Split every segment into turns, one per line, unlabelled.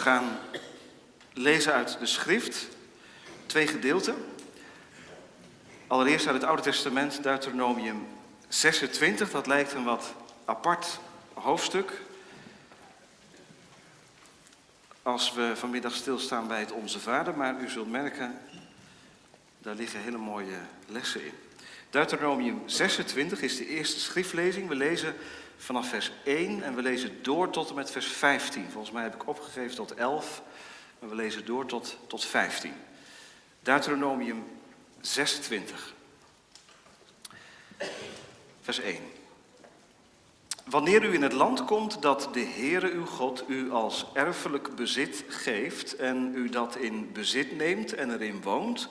gaan lezen uit de schrift, twee gedeelten. Allereerst uit het Oude Testament, Deuteronomium 26. Dat lijkt een wat apart hoofdstuk. Als we vanmiddag stilstaan bij het Onze Vader, maar u zult merken, daar liggen hele mooie lessen in. Deuteronomium 26 is de eerste schriftlezing. We lezen vanaf vers 1 en we lezen door tot en met vers 15. Volgens mij heb ik opgegeven tot 11, maar we lezen door tot, tot 15. Deuteronomium 26. Vers 1. Wanneer u in het land komt dat de Heere uw God u als erfelijk bezit geeft en u dat in bezit neemt en erin woont,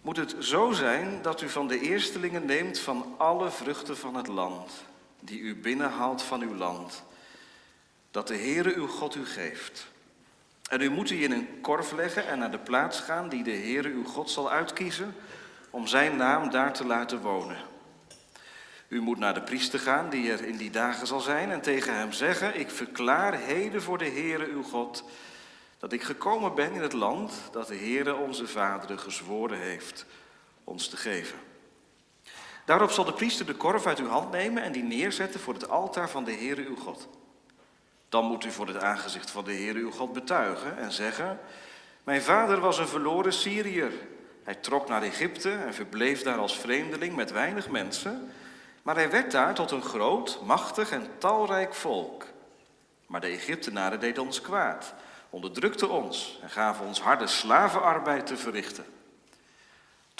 moet het zo zijn dat u van de eerstelingen neemt van alle vruchten van het land, die u binnenhaalt van uw land, dat de Heere uw God u geeft. En u moet die in een korf leggen en naar de plaats gaan die de Heere uw God zal uitkiezen, om zijn naam daar te laten wonen. U moet naar de priester gaan die er in die dagen zal zijn en tegen hem zeggen, ik verklaar heden voor de Heere uw God dat ik gekomen ben in het land dat de Heere onze vaderen gezworen heeft ons te geven. Daarop zal de priester de korf uit uw hand nemen en die neerzetten voor het altaar van de Heere uw God. Dan moet u voor het aangezicht van de Heere uw God betuigen en zeggen, mijn vader was een verloren Syriër. Hij trok naar Egypte en verbleef daar als vreemdeling met weinig mensen, maar hij werd daar tot een groot, machtig en talrijk volk. Maar de Egyptenaren deden ons kwaad onderdrukten ons en gaven ons harde slavenarbeid te verrichten.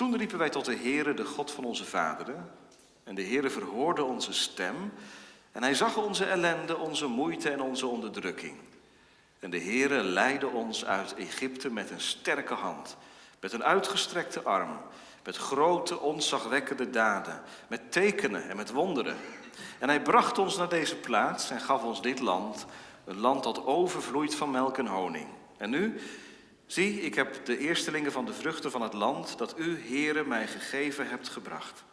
Toen riepen wij tot de Heere, de God van onze vaderen, en de Heere verhoorde onze stem, en hij zag onze ellende, onze moeite en onze onderdrukking. En de Heere leidde ons uit Egypte met een sterke hand, met een uitgestrekte arm, met grote, onzagwekkende daden, met tekenen en met wonderen. En hij bracht ons naar deze plaats en gaf ons dit land, een land dat overvloeit van melk en honing. En nu, zie, ik heb de eerstelingen van de vruchten van het land dat u, Heere, mij gegeven hebt gebracht.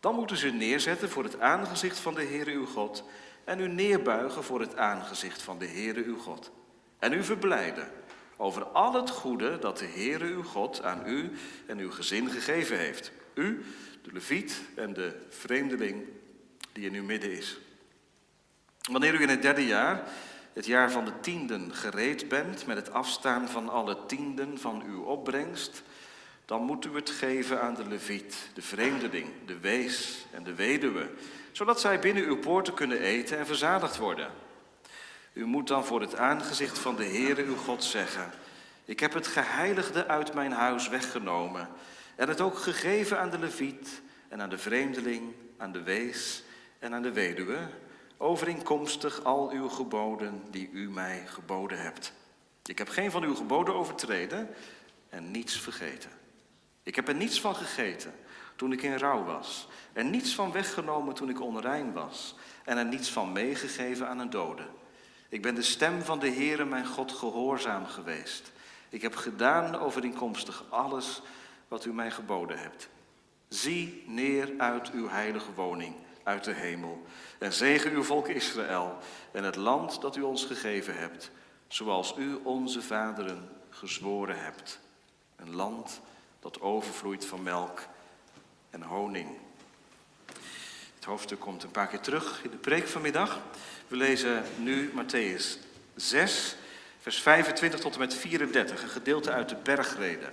Dan moeten ze neerzetten voor het aangezicht van de Heere uw God en u neerbuigen voor het aangezicht van de Heere uw God. En u verblijden over al het goede dat de Heere uw God aan u en uw gezin gegeven heeft. U, de leviet en de vreemdeling die in uw midden is. Wanneer u in het derde jaar, het jaar van de tienden, gereed bent met het afstaan van alle tienden van uw opbrengst, dan moet u het geven aan de leviet, de vreemdeling, de wees en de weduwe, zodat zij binnen uw poorten kunnen eten en verzadigd worden. U moet dan voor het aangezicht van de Heere uw God zeggen, ik heb het geheiligde uit mijn huis weggenomen en het ook gegeven aan de leviet en aan de vreemdeling, aan de wees en aan de weduwe, overeenkomstig al uw geboden die u mij geboden hebt. Ik heb geen van uw geboden overtreden en niets vergeten. Ik heb er niets van gegeten toen ik in rouw was, en niets van weggenomen toen ik onrein was, en er niets van meegegeven aan een dode. Ik ben de stem van de Heere mijn God gehoorzaam geweest. Ik heb gedaan overeenkomstig alles wat u mij geboden hebt. Zie neer uit uw heilige woning uit de hemel. En zegen uw volk Israël en het land dat u ons gegeven hebt, zoals u onze vaderen gezworen hebt. Een land dat overvloeit van melk en honing. Het hoofdstuk komt een paar keer terug in de preek vanmiddag. We lezen nu Matthäus 6, vers 25 tot en met 34, een gedeelte uit de bergreden.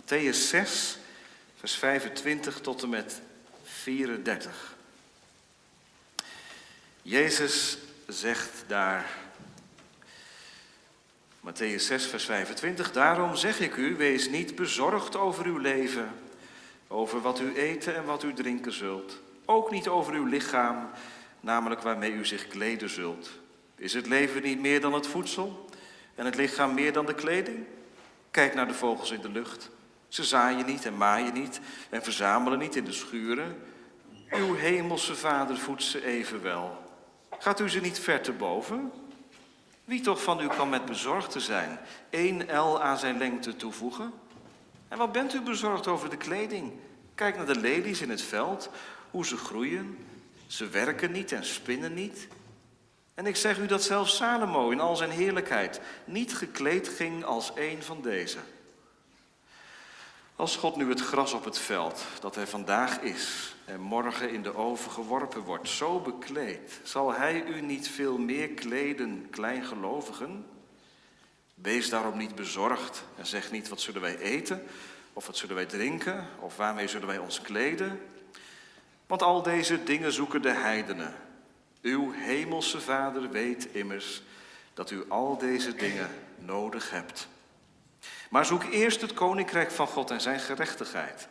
Matthäus 6, vers 25 tot en met 34. Jezus zegt daar, Matthäus 6, vers 25, daarom zeg ik u, wees niet bezorgd over uw leven, over wat u eten en wat u drinken zult, ook niet over uw lichaam, namelijk waarmee u zich kleden zult. Is het leven niet meer dan het voedsel en het lichaam meer dan de kleding? Kijk naar de vogels in de lucht. Ze zaaien niet en maaien niet en verzamelen niet in de schuren. Uw hemelse vader voedt ze evenwel. Gaat u ze niet ver te boven? Wie toch van u kan met bezorgd te zijn één L aan zijn lengte toevoegen? En wat bent u bezorgd over de kleding? Kijk naar de lelies in het veld, hoe ze groeien. Ze werken niet en spinnen niet. En ik zeg u dat zelfs Salomo in al zijn heerlijkheid niet gekleed ging als een van deze. Als God nu het gras op het veld, dat hij vandaag is en morgen in de oven geworpen wordt, zo bekleed, zal hij u niet veel meer kleden, kleingelovigen? Wees daarom niet bezorgd en zeg niet wat zullen wij eten, of wat zullen wij drinken, of waarmee zullen wij ons kleden? Want al deze dingen zoeken de heidenen. Uw hemelse Vader weet immers dat u al deze dingen nodig hebt. Maar zoek eerst het koninkrijk van God en zijn gerechtigheid.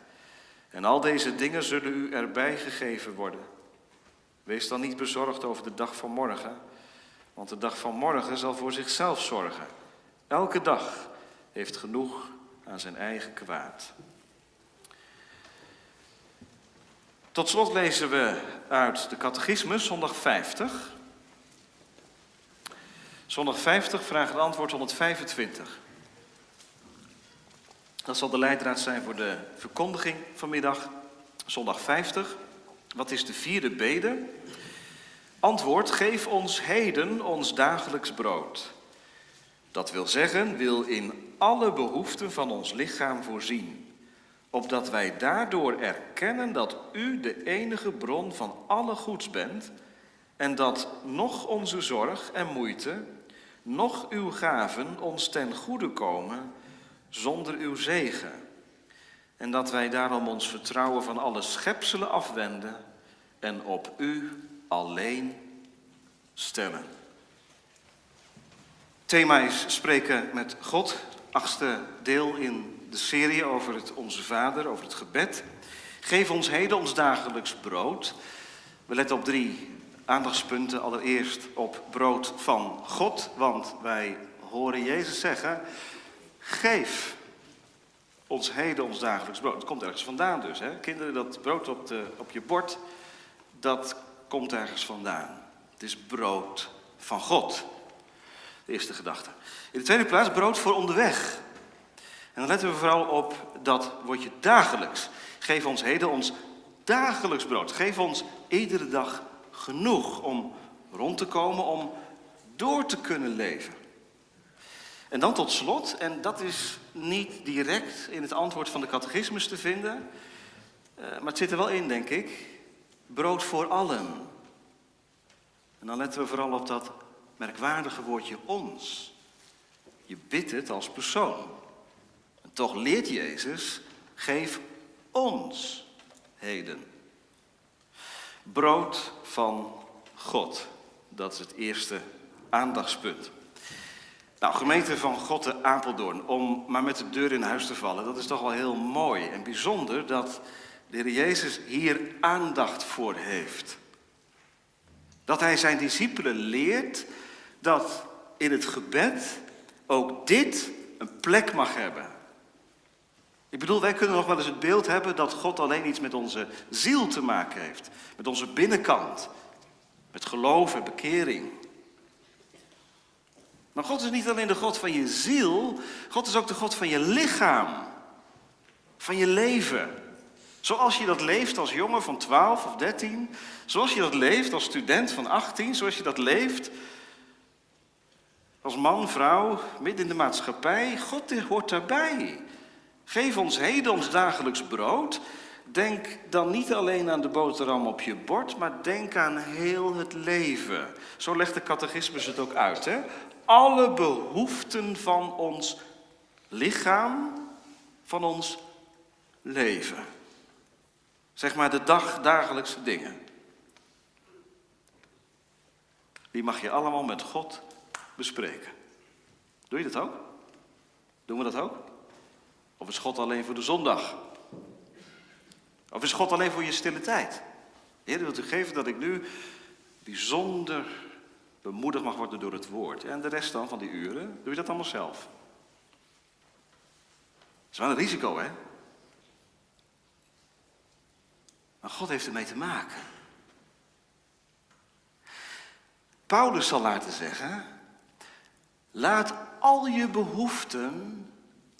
En al deze dingen zullen u erbij gegeven worden. Wees dan niet bezorgd over de dag van morgen, want de dag van morgen zal voor zichzelf zorgen. Elke dag heeft genoeg aan zijn eigen kwaad. Tot slot lezen we uit de Catechismus, zondag 50. Zondag 50, vraag en antwoord 125. Dat zal de leidraad zijn voor de verkondiging vanmiddag, zondag 50. Wat is de vierde bede? Antwoord, geef ons heden ons dagelijks brood. Dat wil zeggen, wil in alle behoeften van ons lichaam voorzien, opdat wij daardoor erkennen dat U de enige bron van alle goeds bent en dat nog onze zorg en moeite, nog Uw gaven ons ten goede komen zonder Uw zegen. En dat wij daarom ons vertrouwen van alle schepselen afwenden en op U alleen stellen. Thema is spreken met God, achtste deel in de serie over het Onze Vader, over het gebed. Geef ons heden ons dagelijks brood. We letten op drie aandachtspunten. Allereerst op brood van God, want wij horen Jezus zeggen: Geef ons heden ons dagelijks brood. Het komt ergens vandaan dus. Hè? Kinderen, dat brood op, de, op je bord, dat komt ergens vandaan. Het is brood van God. De eerste gedachte. In de tweede plaats brood voor onderweg. En dan letten we vooral op dat woordje dagelijks. Geef ons heden ons dagelijks brood. Geef ons iedere dag genoeg om rond te komen, om door te kunnen leven. En dan tot slot, en dat is niet direct in het antwoord van de catechismus te vinden, eh, maar het zit er wel in, denk ik. Brood voor allen. En dan letten we vooral op dat merkwaardige woordje ons. Je bidt het als persoon. En toch leert Jezus, geef ons heden. Brood van God. Dat is het eerste aandachtspunt. Nou, gemeente van God de Apeldoorn, om maar met de deur in huis te vallen, dat is toch wel heel mooi en bijzonder dat de Heer Jezus hier aandacht voor heeft. Dat hij zijn discipelen leert dat in het gebed ook dit een plek mag hebben. Ik bedoel, wij kunnen nog wel eens het beeld hebben dat God alleen iets met onze ziel te maken heeft. Met onze binnenkant. Met geloof en bekering. Maar God is niet alleen de God van je ziel, God is ook de God van je lichaam. Van je leven. Zoals je dat leeft als jongen van 12 of 13. Zoals je dat leeft als student van 18. Zoals je dat leeft als man, vrouw, midden in de maatschappij. God hoort daarbij. Geef ons heden ons dagelijks brood. Denk dan niet alleen aan de boterham op je bord, maar denk aan heel het leven. Zo legt de catechismus het ook uit. Hè? Alle behoeften van ons lichaam, van ons leven. Zeg maar de dagdagelijkse dingen. Die mag je allemaal met God bespreken. Doe je dat ook? Doen we dat ook? Of is God alleen voor de zondag? Of is God alleen voor je stille tijd? Heer, wilt u geven dat ik nu bijzonder bemoedigd mag worden door het woord. En de rest dan van die uren, doe je dat allemaal zelf. Dat is wel een risico, hè? Maar God heeft ermee te maken. Paulus zal laten zeggen, laat al je behoeften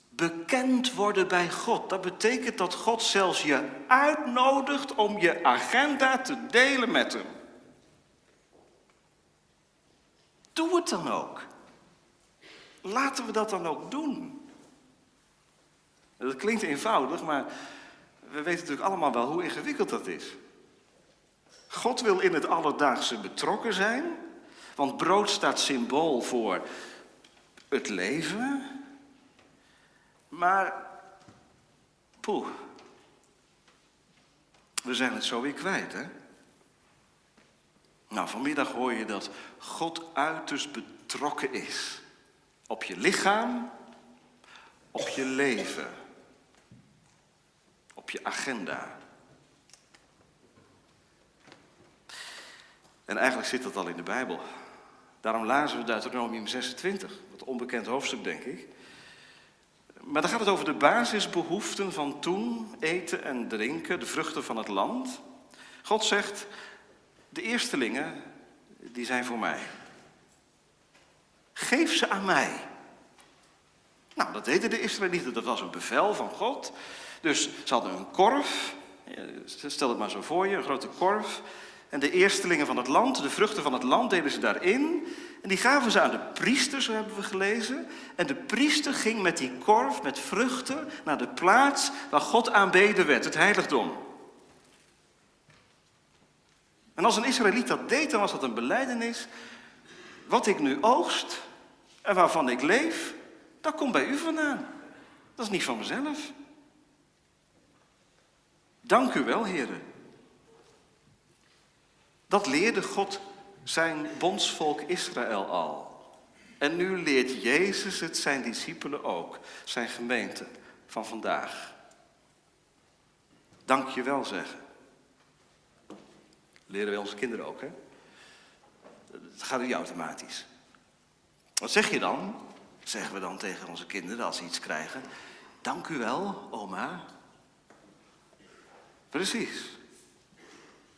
bekend worden bij God. Dat betekent dat God zelfs je uitnodigt om je agenda te delen met hem. Doe het dan ook. Laten we dat dan ook doen. Dat klinkt eenvoudig, maar we weten natuurlijk allemaal wel hoe ingewikkeld dat is. God wil in het alledaagse betrokken zijn, want brood staat symbool voor het leven. Maar, poeh, we zijn het zo weer kwijt, hè? Nou, vanmiddag hoor je dat God uiterst betrokken is op je lichaam, op je leven, op je agenda. En eigenlijk zit dat al in de Bijbel. Daarom lazen we Deuteronomium 26, wat onbekend hoofdstuk denk ik. Maar dan gaat het over de basisbehoeften van toen, eten en drinken, de vruchten van het land. God zegt, de eerstelingen, die zijn voor mij. Geef ze aan mij. Nou, dat deden de Israëlieten, dat was een bevel van God. Dus ze hadden een korf, stel het maar zo voor je, een grote korf. En de eerstelingen van het land, de vruchten van het land, deden ze daarin. En die gaven ze aan de priester, zo hebben we gelezen. En de priester ging met die korf, met vruchten, naar de plaats waar God aanbeden werd, het heiligdom. En als een Israëliet dat deed, dan was dat een beleidenis. Wat ik nu oogst en waarvan ik leef, dat komt bij u vandaan. Dat is niet van mezelf. Dank u wel, heren. Dat leerde God zijn bondsvolk Israël al. En nu leert Jezus het zijn discipelen ook, zijn gemeente van vandaag. Dank je wel zeggen. Leren wij onze kinderen ook, hè? Het gaat niet automatisch. Wat zeg je dan? Zeggen we dan tegen onze kinderen als ze iets krijgen. Dank u wel, oma. Precies.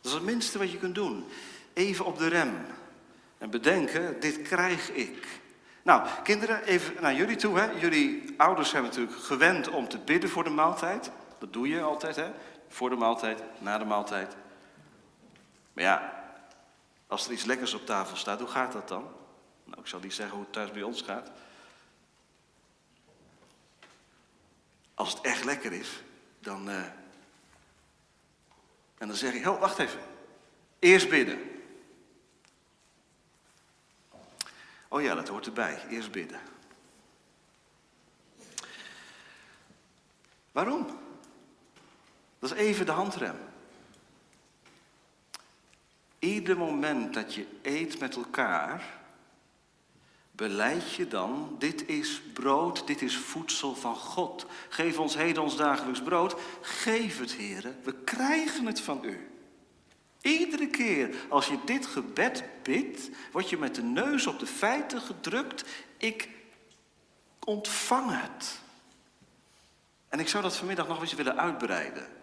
Dat is het minste wat je kunt doen. Even op de rem. En bedenken, dit krijg ik. Nou, kinderen, even naar jullie toe. Hè. Jullie ouders zijn natuurlijk gewend om te bidden voor de maaltijd. Dat doe je altijd, hè? Voor de maaltijd, na de maaltijd. Maar ja, als er iets lekkers op tafel staat, hoe gaat dat dan? Nou, ik zal niet zeggen hoe het thuis bij ons gaat. Als het echt lekker is, dan. Uh... En dan zeg ik: Oh, wacht even. Eerst bidden. Oh ja, dat hoort erbij. Eerst bidden. Waarom? Dat is even de handrem. Ieder moment dat je eet met elkaar, beleid je dan, dit is brood, dit is voedsel van God. Geef ons heden ons dagelijks brood. Geef het, heren, we krijgen het van u. Iedere keer als je dit gebed bidt, word je met de neus op de feiten gedrukt. Ik ontvang het. En ik zou dat vanmiddag nog eens willen uitbreiden.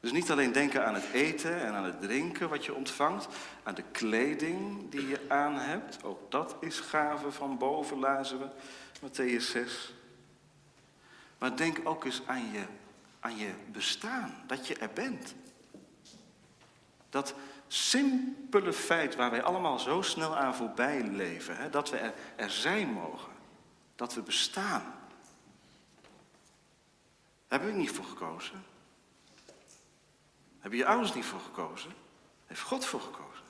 Dus niet alleen denken aan het eten en aan het drinken wat je ontvangt, aan de kleding die je aan hebt. Ook dat is gave van boven, lazen we, Matthäus 6. Maar denk ook eens aan je, aan je bestaan, dat je er bent. Dat simpele feit waar wij allemaal zo snel aan voorbij leven, hè, dat we er, er zijn mogen, dat we bestaan. Daar heb ik niet voor gekozen. Hebben je ouders niet voor gekozen? Heeft God voor gekozen?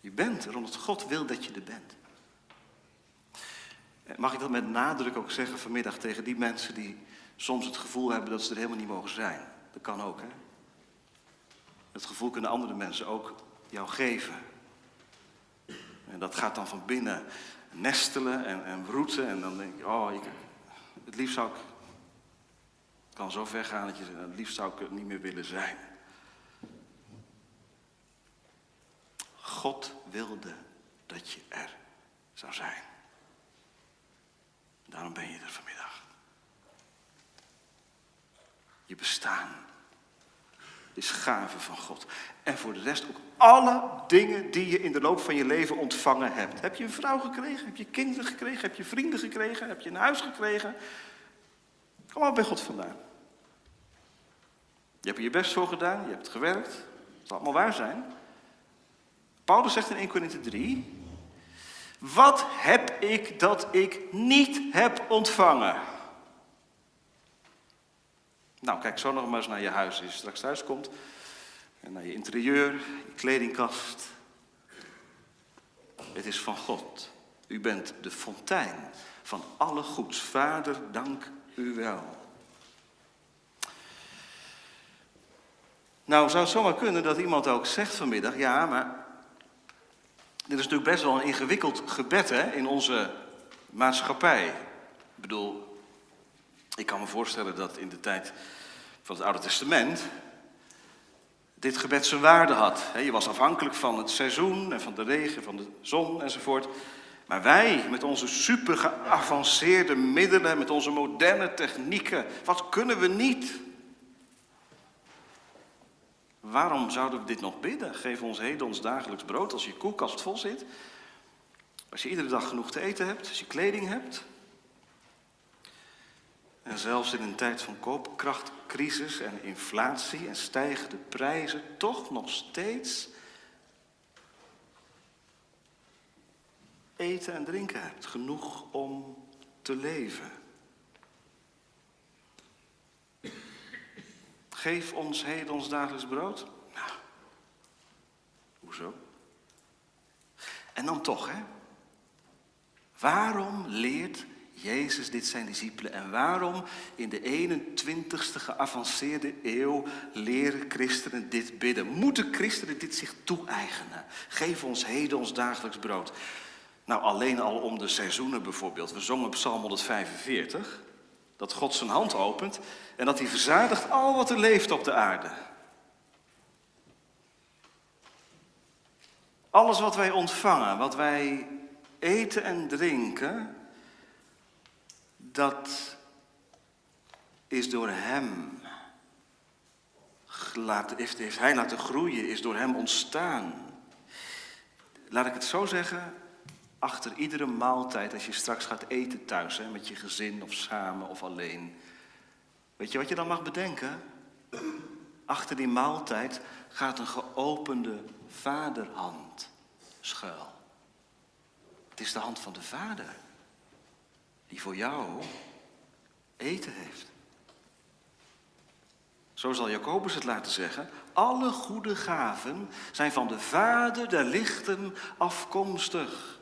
Je bent er omdat God wil dat je er bent. Mag ik dat met nadruk ook zeggen vanmiddag tegen die mensen die soms het gevoel hebben dat ze er helemaal niet mogen zijn? Dat kan ook, hè? Het gevoel kunnen andere mensen ook jou geven. En dat gaat dan van binnen nestelen en, en broeten. En dan denk je, oh, ik, het liefst zou ik het kan zo ver gaan dat je het liefst zou het niet meer willen zijn. God wilde dat je er zou zijn. Daarom ben je er vanmiddag. Je bestaan is gave van God. En voor de rest ook alle dingen die je in de loop van je leven ontvangen hebt. Heb je een vrouw gekregen? Heb je kinderen gekregen? Heb je vrienden gekregen? Heb je een huis gekregen? Kom maar bij God vandaan. Je hebt er je best voor gedaan, je hebt gewerkt. Het zal allemaal waar zijn. Paulus zegt in 1 Corinthië 3, wat heb ik dat ik niet heb ontvangen? Nou, kijk zo nog maar eens naar je huis als je straks thuis komt. En naar je interieur, je kledingkast. Het is van God. U bent de fontein van alle goeds. Vader, dank Nou, zou het zomaar kunnen dat iemand ook zegt vanmiddag, ja, maar dit is natuurlijk best wel een ingewikkeld gebed hè, in onze maatschappij. Ik bedoel, ik kan me voorstellen dat in de tijd van het Oude Testament dit gebed zijn waarde had. Je was afhankelijk van het seizoen en van de regen, van de zon enzovoort. Maar wij, met onze super geavanceerde middelen, met onze moderne technieken, wat kunnen we niet? Waarom zouden we dit nog bidden? Geef ons heden ons dagelijks brood als je koelkast vol zit. Als je iedere dag genoeg te eten hebt, als je kleding hebt. En zelfs in een tijd van koopkrachtcrisis en inflatie en stijgende prijzen, toch nog steeds eten en drinken hebt. Genoeg om te leven. Geef ons heden ons dagelijks brood. Nou, hoezo? En dan toch, hè? Waarom leert Jezus dit zijn discipelen? En waarom in de 21ste geavanceerde eeuw leren christenen dit bidden? Moeten christenen dit zich toe-eigenen? Geef ons heden ons dagelijks brood. Nou, alleen al om de seizoenen bijvoorbeeld. We zongen Psalm 145 dat God zijn hand opent en dat hij verzadigt al wat er leeft op de aarde. Alles wat wij ontvangen, wat wij eten en drinken, dat is door Hem. heeft Hij laten groeien, is door Hem ontstaan. Laat ik het zo zeggen, achter iedere maaltijd, als je straks gaat eten thuis, hè, met je gezin of samen of alleen. Weet je wat je dan mag bedenken? Achter die maaltijd gaat een geopende vaderhand schuil. Het is de hand van de vader die voor jou eten heeft. Zo zal Jacobus het laten zeggen. Alle goede gaven zijn van de Vader der lichten afkomstig.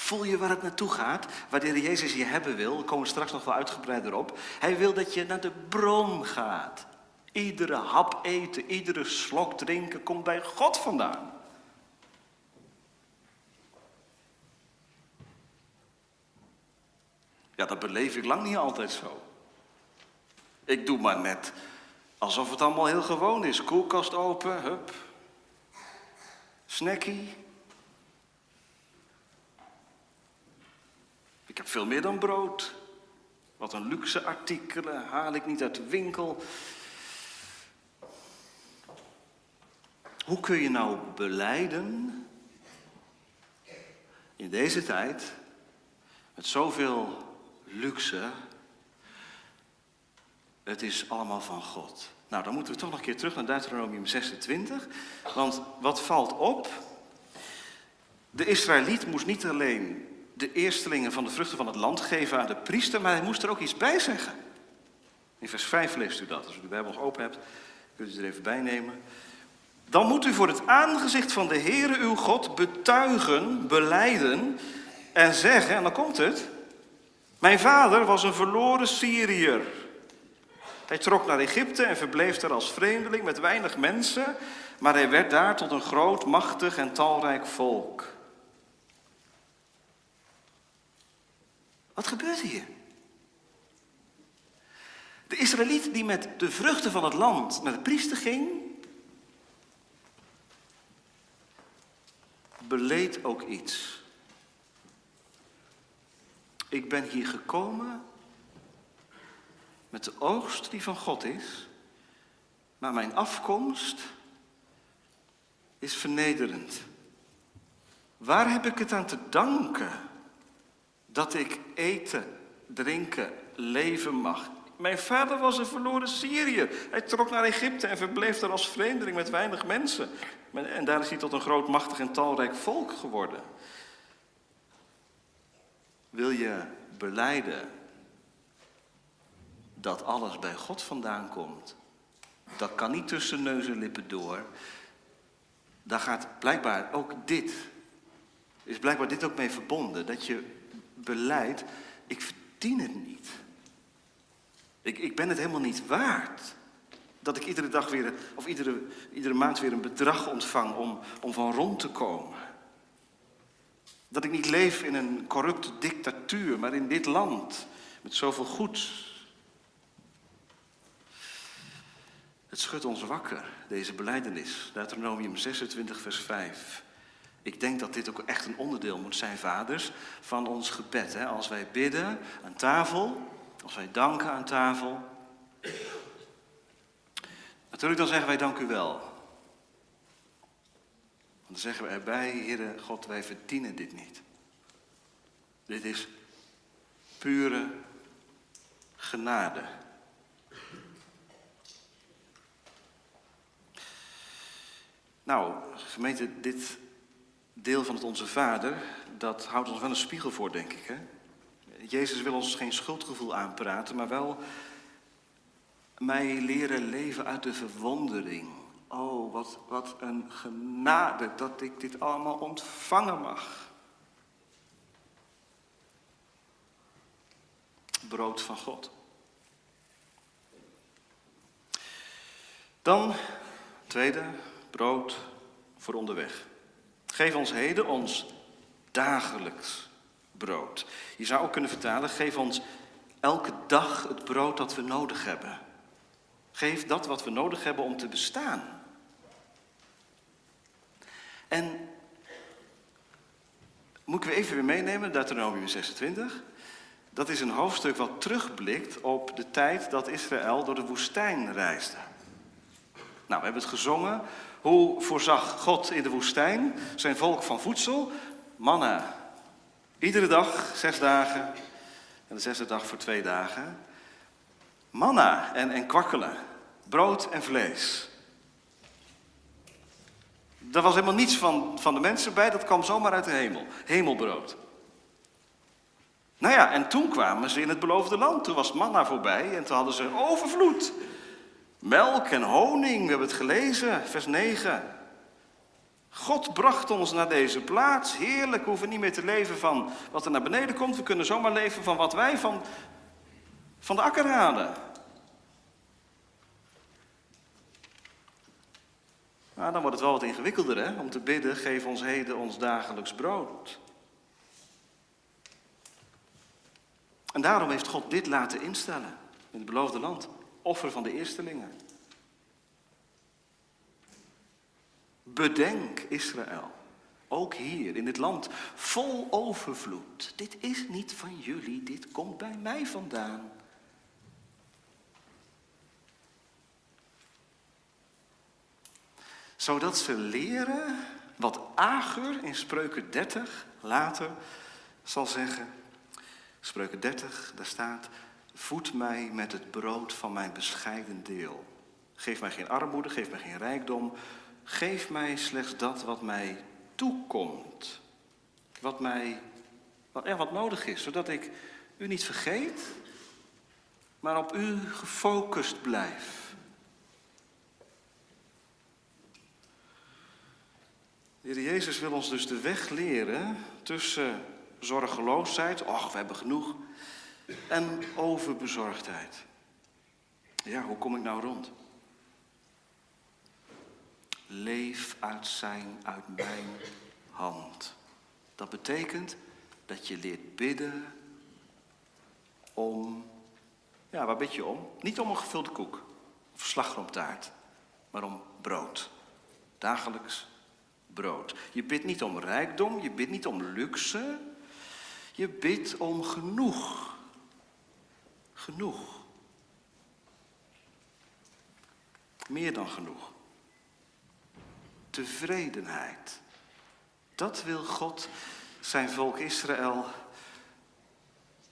Voel je waar het naartoe gaat? Waar de Jezus je hebben wil. We komen straks nog wel uitgebreider op. Hij wil dat je naar de bron gaat. Iedere hap eten, iedere slok drinken komt bij God vandaan. Ja, dat beleef ik lang niet altijd zo. Ik doe maar net alsof het allemaal heel gewoon is. Koelkast open, hup. Snackie, heb veel meer dan brood. Wat een luxe artikelen haal ik niet uit de winkel. Hoe kun je nou beleiden in deze tijd met zoveel luxe? Het is allemaal van God. Nou, dan moeten we toch nog een keer terug naar Deuteronomium 26. Want wat valt op? De Israëliet moest niet alleen de eerstelingen van de vruchten van het land geven aan de priester, maar hij moest er ook iets bij zeggen. In vers 5 leest u dat. Als u de Bijbel nog open hebt, kunt u er even bij nemen. Dan moet u voor het aangezicht van de Heere uw God betuigen, beleiden en zeggen, en dan komt het. Mijn vader was een verloren Syriër. Hij trok naar Egypte en verbleef daar als vreemdeling met weinig mensen, maar hij werd daar tot een groot, machtig en talrijk volk. Wat gebeurt hier? De Israëliet die met de vruchten van het land naar de priester ging, beleed ook iets. Ik ben hier gekomen met de oogst die van God is, maar mijn afkomst is vernederend. Waar heb ik het aan te danken? Dat ik eten, drinken, leven mag Mijn vader was een verloren Syriër. Hij trok naar Egypte en verbleef daar als vreemdeling met weinig mensen. En daar is hij tot een groot, machtig en talrijk volk geworden. Wil je beleiden dat alles bij God vandaan komt? Dat kan niet tussen neus en lippen door. Daar gaat blijkbaar ook dit, is blijkbaar dit ook mee verbonden. Dat je beleidt, ik verdien het niet. Ik, ik ben het helemaal niet waard. Dat ik iedere dag weer, of iedere, iedere maand weer een bedrag ontvang om, om van rond te komen. Dat ik niet leef in een corrupte dictatuur, maar in dit land met zoveel goed. Het schudt ons wakker, deze beleidenis. Deuteronomium 26, vers 5. Ik denk dat dit ook echt een onderdeel moet zijn, vaders, van ons gebed. Hè? Als wij bidden aan tafel, als wij danken aan tafel. Natuurlijk dan zeggen wij dank u wel. Want dan zeggen we erbij, Heere God, wij verdienen dit niet. Dit is pure genade. Nou, gemeente, dit deel van het Onze Vader, dat houdt ons wel een spiegel voor, denk ik. Hè? Jezus wil ons geen schuldgevoel aanpraten, maar wel mij leren leven uit de verwondering. Oh, wat, wat een genade dat ik dit allemaal ontvangen mag. Brood van God. Dan, tweede, brood voor onderweg. Geef ons heden ons dagelijks brood. Je zou ook kunnen vertalen, geef ons elke dag het brood dat we nodig hebben. Geef dat wat we nodig hebben om te bestaan. En moet ik even weer meenemen, Deuteronomium 26. Dat is een hoofdstuk wat terugblikt op de tijd dat Israël door de woestijn reisde. Nou, we hebben het gezongen. Hoe voorzag God in de woestijn zijn volk van voedsel? Manna. Iedere dag, zes dagen. En de zesde dag voor twee dagen. Manna en, en kwakkelen. Brood en vlees. Er was helemaal niets van, van de mensen bij, dat kwam zomaar uit de hemel. Hemelbrood. Nou ja, en toen kwamen ze in het beloofde land. Toen was manna voorbij en toen hadden ze overvloed. Melk en honing, we hebben het gelezen, vers 9. God bracht ons naar deze plaats. Heerlijk, we hoeven niet meer te leven van wat er naar beneden komt. We kunnen zomaar leven van wat wij van, van de akker halen. Nou, dan wordt het wel wat ingewikkelder hè? om te bidden, geef ons heden ons dagelijks brood. En daarom heeft God dit laten instellen in het beloofde land. Offer van de eerstelingen. Bedenk Israël, ook hier in dit land, vol overvloed. Dit is niet van jullie, dit komt bij mij vandaan. Zodat ze leren wat Agur in Spreuken 30 later zal zeggen. Spreuken 30, daar staat, voed mij met het brood van mijn bescheiden deel. Geef mij geen armoede, geef mij geen rijkdom, Geef mij slechts dat wat mij toekomt. Wat mij, wat, ja, wat nodig is, zodat ik u niet vergeet, maar op u gefocust blijf. De Heer Jezus wil ons dus de weg leren tussen zorgeloosheid, ach, we hebben genoeg, en overbezorgdheid. Ja, hoe kom ik nou rond? leef uit zijn, uit mijn hand. Dat betekent dat je leert bidden om, ja, waar bid je om? Niet om een gevulde koek of slagroomtaart, maar om brood. Dagelijks brood. Je bidt niet om rijkdom, je bidt niet om luxe, je bidt om genoeg. Genoeg. Meer dan genoeg tevredenheid. Dat wil God zijn volk Israël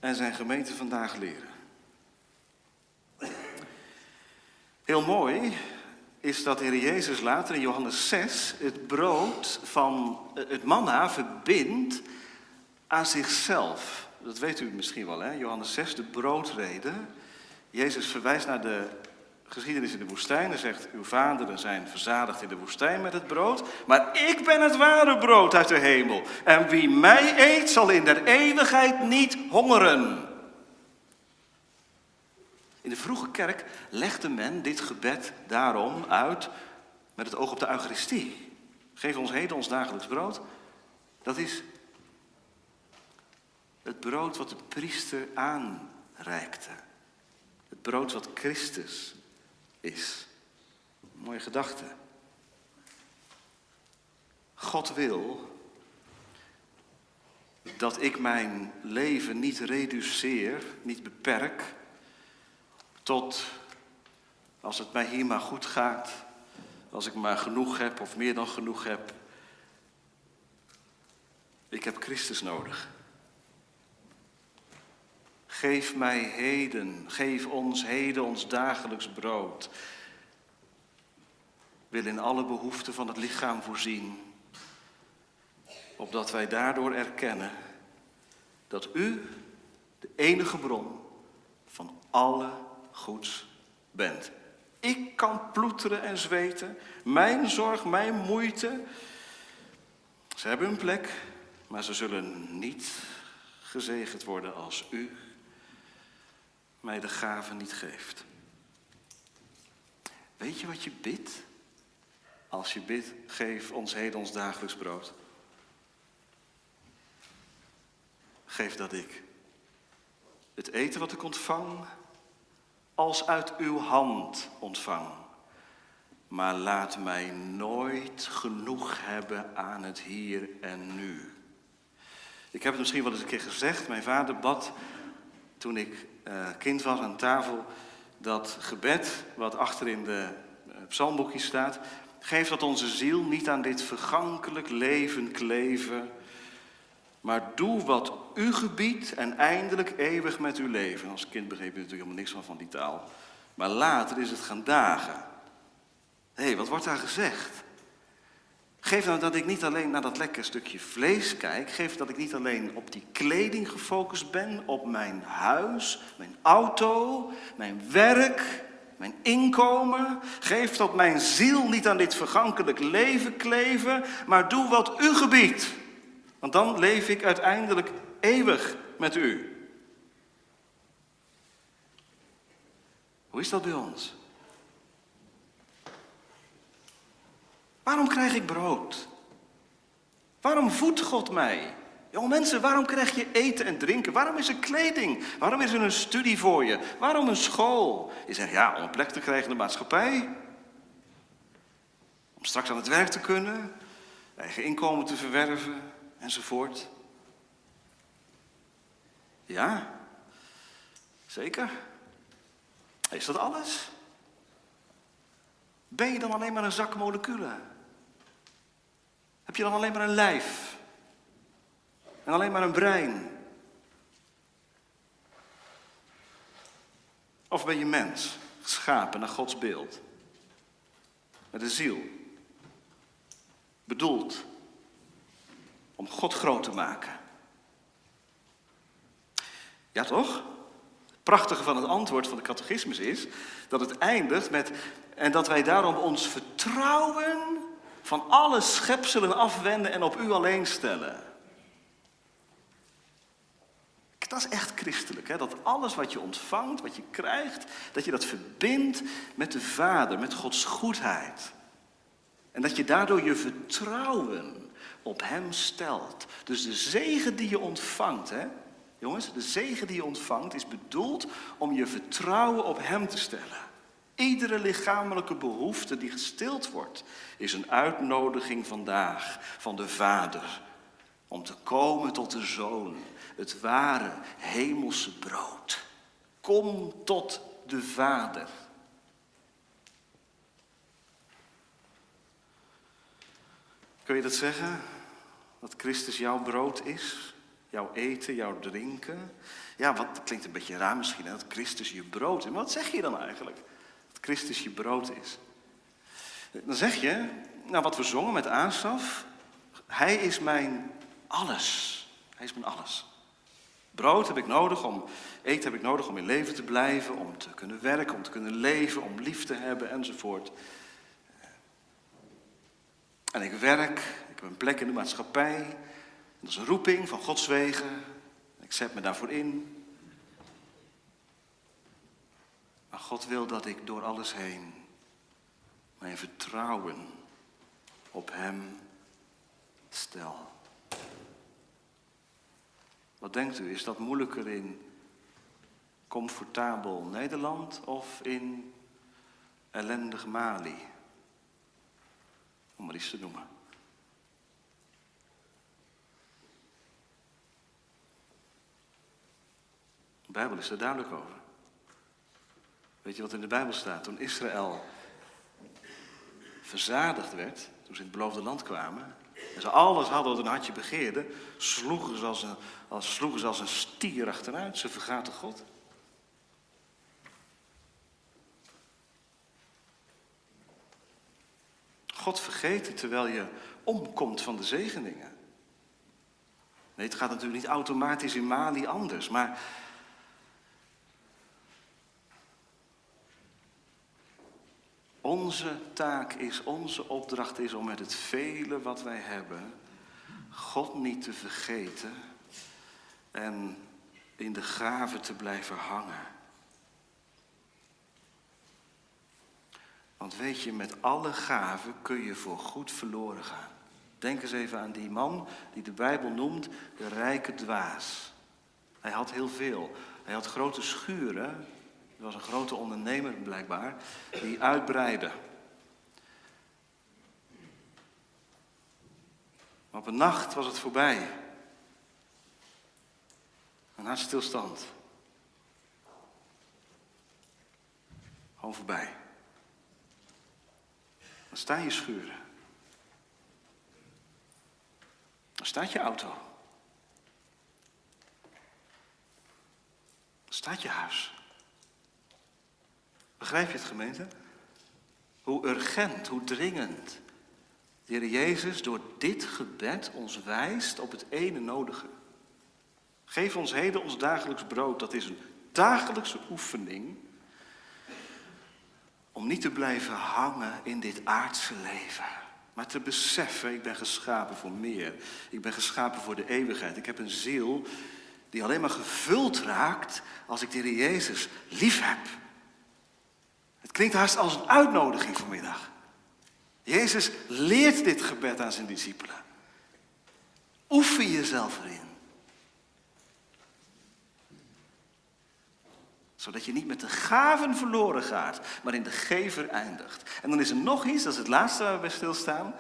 en zijn gemeente vandaag leren. Heel mooi is dat de Heer Jezus later in Johannes 6 het brood van het manna verbindt aan zichzelf. Dat weet u misschien wel, hè? Johannes 6, de broodrede. Jezus verwijst naar de geschiedenis in de woestijn en zegt: Uw vaderen zijn verzadigd in de woestijn met het brood, maar ik ben het ware brood uit de hemel. En wie mij eet, zal in der eeuwigheid niet hongeren. In de vroege kerk legde men dit gebed daarom uit met het oog op de Eucharistie. Geef ons heden ons dagelijks brood. Dat is het brood wat de priester aanreikte. Het brood wat Christus is. Mooie gedachte. God wil dat ik mijn leven niet reduceer, niet beperk tot als het mij hier maar goed gaat, als ik maar genoeg heb of meer dan genoeg heb. Ik heb Christus nodig. Geef mij heden, geef ons heden ons dagelijks brood. Wil in alle behoeften van het lichaam voorzien, opdat wij daardoor erkennen dat U de enige bron van alle goeds bent. Ik kan ploeteren en zweten, mijn zorg, mijn moeite. Ze hebben een plek, maar ze zullen niet gezegend worden als U mij de gave niet geeft. Weet je wat je bidt? Als je bidt, geef ons heden ons dagelijks brood. Geef dat ik het eten wat ik ontvang, als uit uw hand ontvang. Maar laat mij nooit genoeg hebben aan het hier en nu. Ik heb het misschien wel eens een keer gezegd. Mijn vader bad toen ik uh, kind was aan tafel dat gebed, wat achter in de uh, psalmboekjes staat, geef dat onze ziel niet aan dit vergankelijk leven kleven, maar doe wat u gebiedt en eindelijk eeuwig met uw leven. Als kind begreep je natuurlijk helemaal niks van, van die taal. Maar later is het gaan dagen. Hé, hey, wat wordt daar gezegd? Geef nou dat ik niet alleen naar dat lekker stukje vlees kijk. Geef dat ik niet alleen op die kleding gefocust ben, op mijn huis, mijn auto, mijn werk, mijn inkomen. Geef dat mijn ziel niet aan dit vergankelijk leven kleven, maar doe wat u gebiedt. Want dan leef ik uiteindelijk eeuwig met u. Hoe is dat bij ons? Waarom krijg ik brood? Waarom voedt God mij? Jonge mensen, waarom krijg je eten en drinken? Waarom is er kleding? Waarom is er een studie voor je? Waarom een school? Je zegt ja, om een plek te krijgen in de maatschappij. Om straks aan het werk te kunnen, eigen inkomen te verwerven enzovoort. Ja, zeker. Is dat alles? Ben je dan alleen maar een zak moleculen? Heb je dan alleen maar een lijf? En alleen maar een brein? Of ben je mens, geschapen naar Gods beeld? Met een ziel. Bedoeld om God groot te maken. Ja toch? Het prachtige van het antwoord van de catechismus is dat het eindigt met en dat wij daarom ons vertrouwen van alle schepselen afwenden en op u alleen stellen. Dat is echt christelijk, hè? dat alles wat je ontvangt, wat je krijgt, dat je dat verbindt met de Vader, met Gods goedheid. En dat je daardoor je vertrouwen op Hem stelt. Dus de zegen die je ontvangt, hè? jongens, de zegen die je ontvangt is bedoeld om je vertrouwen op Hem te stellen. Iedere lichamelijke behoefte die gestild wordt, is een uitnodiging vandaag van de Vader om te komen tot de Zoon, het ware hemelse brood. Kom tot de Vader. Kun je dat zeggen? Dat Christus jouw brood is? Jouw eten, jouw drinken? Ja, wat klinkt een beetje raar misschien, hè? dat Christus je brood is. Wat zeg je dan eigenlijk? Dat Christus je brood is. Dan zeg je, nou wat we zongen met Asaf, hij is mijn alles. Hij is mijn alles. Brood heb ik nodig om, eten heb ik nodig om in leven te blijven, om te kunnen werken, om te kunnen leven, om lief te hebben enzovoort. En ik werk, ik heb een plek in de maatschappij. Dat is een roeping van Gods wegen. Ik zet me daarvoor in. God wil dat ik door alles heen mijn vertrouwen op Hem stel. Wat denkt u, is dat moeilijker in comfortabel Nederland of in ellendig Mali? Om maar iets te noemen. De Bijbel is er duidelijk over. Weet je wat in de Bijbel staat? Toen Israël verzadigd werd, toen ze in het beloofde land kwamen, en ze alles hadden wat een hartje begeerde, sloegen ze als een, als, sloegen ze als een stier achteruit. Ze vergaten God. God vergeten terwijl je omkomt van de zegeningen. Nee, het gaat natuurlijk niet automatisch in Mali anders, maar Onze taak is, onze opdracht is om met het vele wat wij hebben, God niet te vergeten en in de gave te blijven hangen. Want weet je, met alle gaven kun je voor goed verloren gaan. Denk eens even aan die man die de Bijbel noemt de rijke dwaas. Hij had heel veel. Hij had grote schuren er was een grote ondernemer blijkbaar, die uitbreidde. Maar op een nacht was het voorbij. Een hartstilstand. Gewoon voorbij. Dan staan je schuren. Dan staat je auto. Dan staat je huis. Begrijp je het gemeente? Hoe urgent, hoe dringend de Heer Jezus door dit gebed ons wijst op het ene nodige. Geef ons heden ons dagelijks brood. Dat is een dagelijkse oefening om niet te blijven hangen in dit aardse leven. Maar te beseffen, ik ben geschapen voor meer. Ik ben geschapen voor de eeuwigheid. Ik heb een ziel die alleen maar gevuld raakt als ik de Heer Jezus lief heb. Het klinkt haast als een uitnodiging vanmiddag. Jezus leert dit gebed aan zijn discipelen. Oefen jezelf erin. Zodat je niet met de gaven verloren gaat, maar in de gever eindigt. En dan is er nog iets, dat is het laatste waar we bij stilstaan.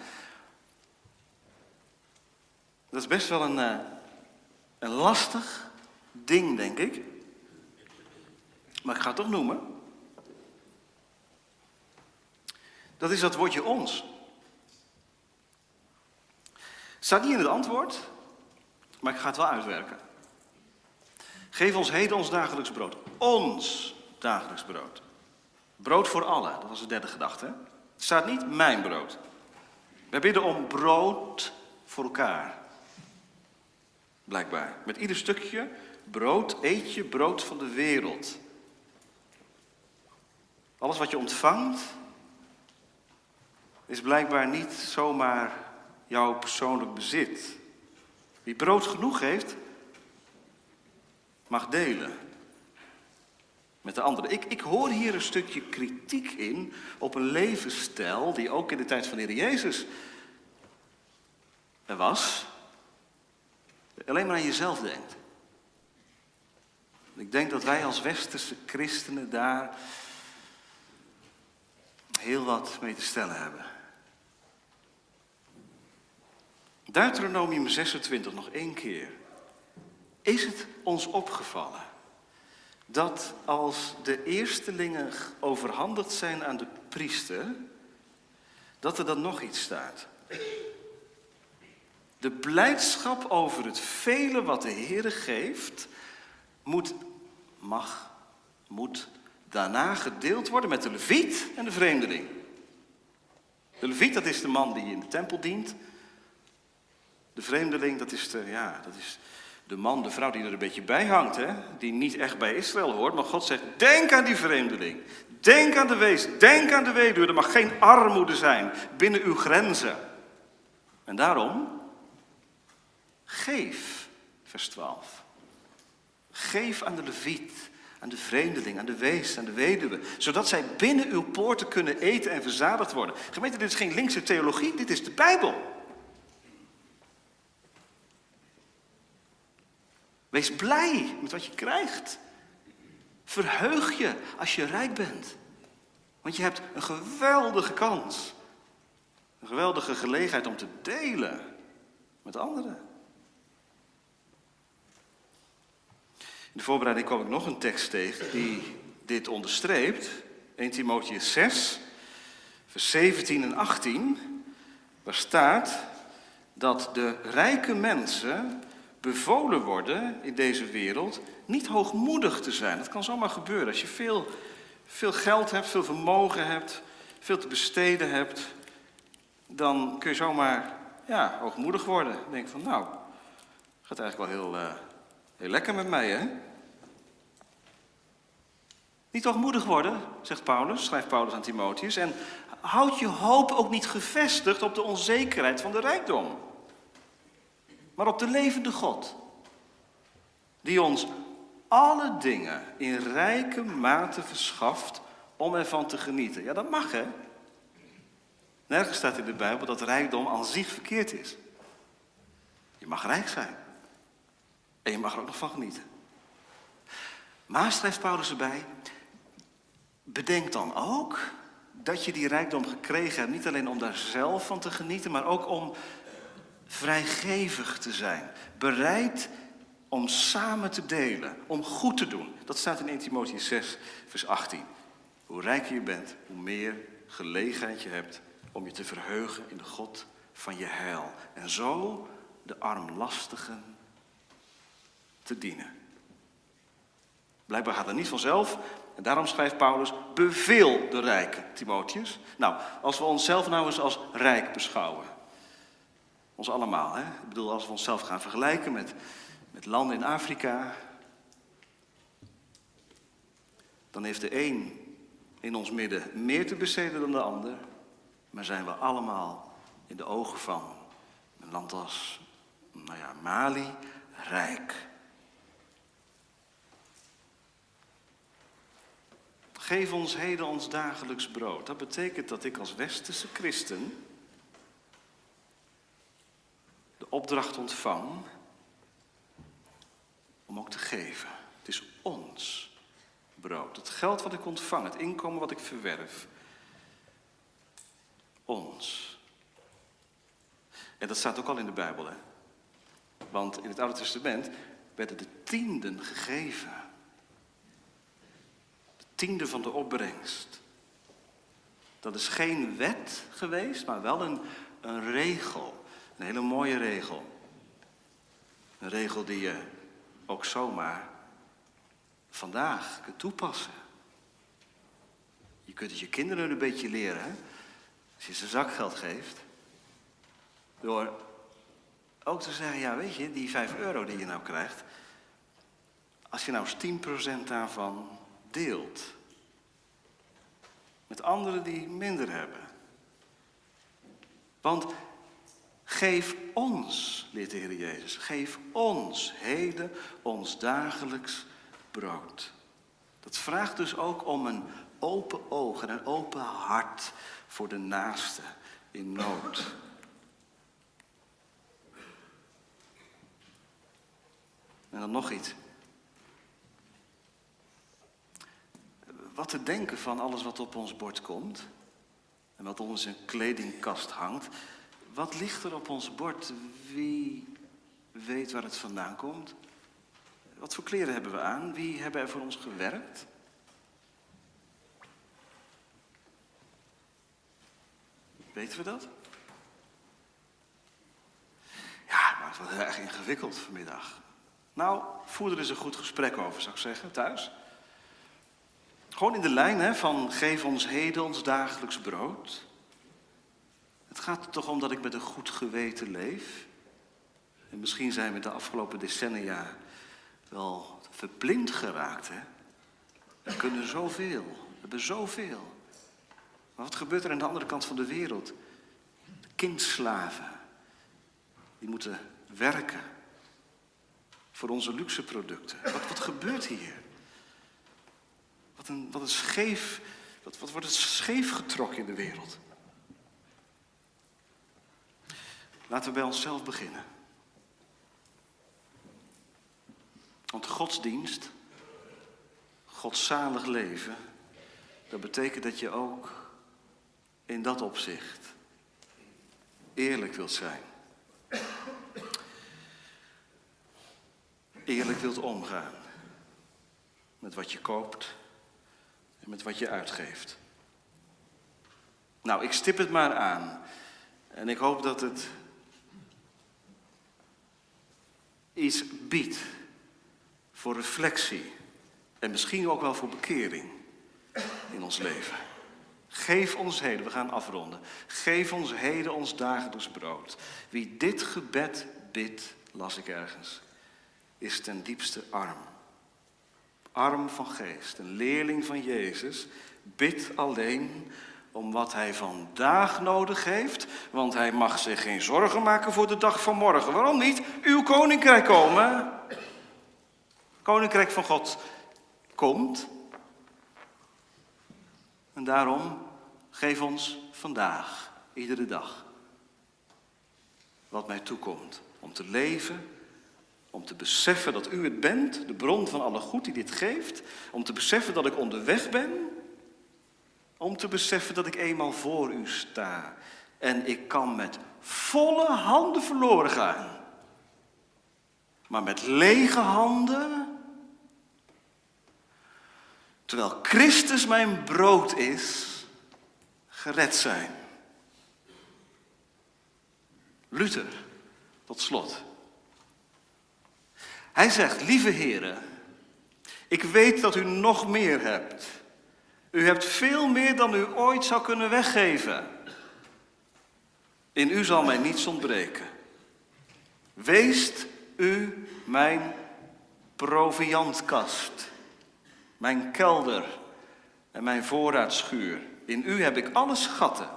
Dat is best wel een, eh, een lastig ding, denk ik. Maar ik ga het toch noemen. Dat is dat woordje ons. Staat niet in het antwoord, maar ik ga het wel uitwerken. Geef ons heden ons dagelijks brood. Ons dagelijks brood. Brood voor allen, dat was de derde gedachte. Het staat niet mijn brood. Wij bidden om brood voor elkaar. Blijkbaar. Met ieder stukje brood eet je brood van de wereld. Alles wat je ontvangt, is blijkbaar niet zomaar jouw persoonlijk bezit. Wie brood genoeg heeft, mag delen met de anderen. Ik, ik hoor hier een stukje kritiek in op een levensstijl die ook in de tijd van de Heer Jezus er was. Alleen maar aan jezelf denkt. Ik denk dat wij als westerse christenen daar heel wat mee te stellen hebben. Deuteronomium 26 nog één keer. Is het ons opgevallen dat als de eerstelingen overhandigd zijn aan de priester, dat er dan nog iets staat? De blijdschap over het vele wat de Heer geeft, moet, mag, moet daarna gedeeld worden met de leviet en de vreemdeling. De leviet, dat is de man die in de tempel dient. De vreemdeling, dat is de, ja, dat is de man, de vrouw die er een beetje bij hangt. Hè? Die niet echt bij Israël hoort. Maar God zegt, denk aan die vreemdeling. Denk aan de wees, denk aan de weduwe. Er mag geen armoede zijn binnen uw grenzen. En daarom, geef, vers 12. Geef aan de leviet, aan de vreemdeling, aan de wees, aan de weduwe. Zodat zij binnen uw poorten kunnen eten en verzadigd worden. Gemeente, dit is geen linkse theologie, dit is de Bijbel. Wees blij met wat je krijgt. Verheug je als je rijk bent. Want je hebt een geweldige kans. Een geweldige gelegenheid om te delen met anderen. In de voorbereiding kwam ik nog een tekst tegen die dit onderstreept. 1 Timotheus 6, vers 17 en 18. Waar staat dat de rijke mensen bevolen worden in deze wereld niet hoogmoedig te zijn. Dat kan zomaar gebeuren. Als je veel, veel geld hebt, veel vermogen hebt, veel te besteden hebt, dan kun je zomaar ja, hoogmoedig worden. Denk van, nou, gaat eigenlijk wel heel, uh, heel lekker met mij, hè? Niet hoogmoedig worden, zegt Paulus, schrijft Paulus aan Timotheus. En houd je hoop ook niet gevestigd op de onzekerheid van de rijkdom maar op de levende God. Die ons alle dingen in rijke mate verschaft om ervan te genieten. Ja, dat mag hè. Nergens staat in de Bijbel dat rijkdom aan zich verkeerd is. Je mag rijk zijn. En je mag er ook nog van genieten. Maar schrijft Paulus erbij, bedenk dan ook dat je die rijkdom gekregen hebt, niet alleen om daar zelf van te genieten, maar ook om vrijgevig te zijn. Bereid om samen te delen, om goed te doen. Dat staat in 1 Timotheüs 6, vers 18. Hoe rijker je bent, hoe meer gelegenheid je hebt om je te verheugen in de God van je heil. En zo de armlastigen te dienen. Blijkbaar gaat dat niet vanzelf. En daarom schrijft Paulus, beveel de rijken, Timotheus. Nou, als we onszelf nou eens als rijk beschouwen. Ons allemaal. Hè? Ik bedoel, als we onszelf gaan vergelijken met, met landen in Afrika. Dan heeft de een in ons midden meer te besteden dan de ander. Maar zijn we allemaal in de ogen van een land als nou ja, Mali rijk. Geef ons heden ons dagelijks brood. Dat betekent dat ik als westerse christen opdracht ontvang om ook te geven. Het is ons brood. Het geld wat ik ontvang, het inkomen wat ik verwerf. Ons. En dat staat ook al in de Bijbel, hè? Want in het Oude Testament werden de tienden gegeven. De tiende van de opbrengst. Dat is geen wet geweest, maar wel een, een regel. Een hele mooie regel. Een regel die je ook zomaar vandaag kunt toepassen. Je kunt het je kinderen een beetje leren, hè? als je ze zakgeld geeft. Door ook te zeggen, ja weet je, die 5 euro die je nou krijgt, als je nou eens 10% daarvan deelt met anderen die minder hebben. Want Geef ons, leert de Heer Jezus, geef ons heden ons dagelijks brood. Dat vraagt dus ook om een open oog en een open hart voor de naaste in nood. En dan nog iets. Wat te denken van alles wat op ons bord komt en wat onze kledingkast hangt. Wat ligt er op ons bord? Wie weet waar het vandaan komt? Wat voor kleren hebben we aan? Wie hebben er voor ons gewerkt? Weten we dat? Ja, maar het was heel erg ingewikkeld vanmiddag. Nou, voer er eens een goed gesprek over, zou ik zeggen, thuis. Gewoon in de lijn hè, van geef ons heden ons dagelijks brood. Het gaat er toch om dat ik met een goed geweten leef. En misschien zijn we de afgelopen decennia wel verblind geraakt. Hè? We kunnen zoveel, we hebben zoveel. Maar wat gebeurt er aan de andere kant van de wereld? Kindslaven, die moeten werken voor onze luxe producten. Wat, gebeurt hier? Wat een, wat scheef, wat wordt het scheef getrokken in de wereld? Laten we bij onszelf beginnen. Want godsdienst, godzalig leven, dat betekent dat je ook in dat opzicht eerlijk wilt zijn. Eerlijk wilt omgaan met wat je koopt en met wat je uitgeeft. Nou, ik stip het maar aan. En ik hoop dat het iets biedt voor reflectie en misschien ook wel voor bekering in ons leven. Geef ons heden, we gaan afronden. Geef ons heden ons dagelijks brood. Wie dit gebed bidt, las ik ergens, is ten diepste arm. Arm van geest, een leerling van Jezus, bidt alleen om wat hij vandaag nodig heeft, want hij mag zich geen zorgen maken voor de dag van morgen. Waarom niet? Uw koninkrijk komen. Koninkrijk van God komt. En daarom geef ons vandaag, iedere dag, wat mij toekomt. Om te leven, om te beseffen dat u het bent, de bron van alle goed die dit geeft. Om te beseffen dat ik onderweg ben. Om te beseffen dat ik eenmaal voor u sta. En ik kan met volle handen verloren gaan. Maar met lege handen terwijl Christus mijn brood is, gered zijn. Luther, tot slot. Hij zegt, lieve heren, ik weet dat u nog meer hebt. U hebt veel meer dan u ooit zou kunnen weggeven. In u zal mij niets ontbreken. Weest u mijn proviantkast mijn kelder en mijn voorraadschuur. In u heb ik alle schatten.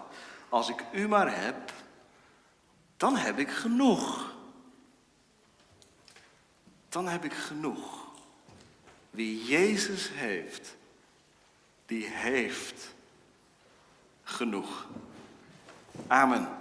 Als ik u maar heb, dan heb ik genoeg. Dan heb ik genoeg. Wie Jezus heeft, die heeft genoeg. Amen.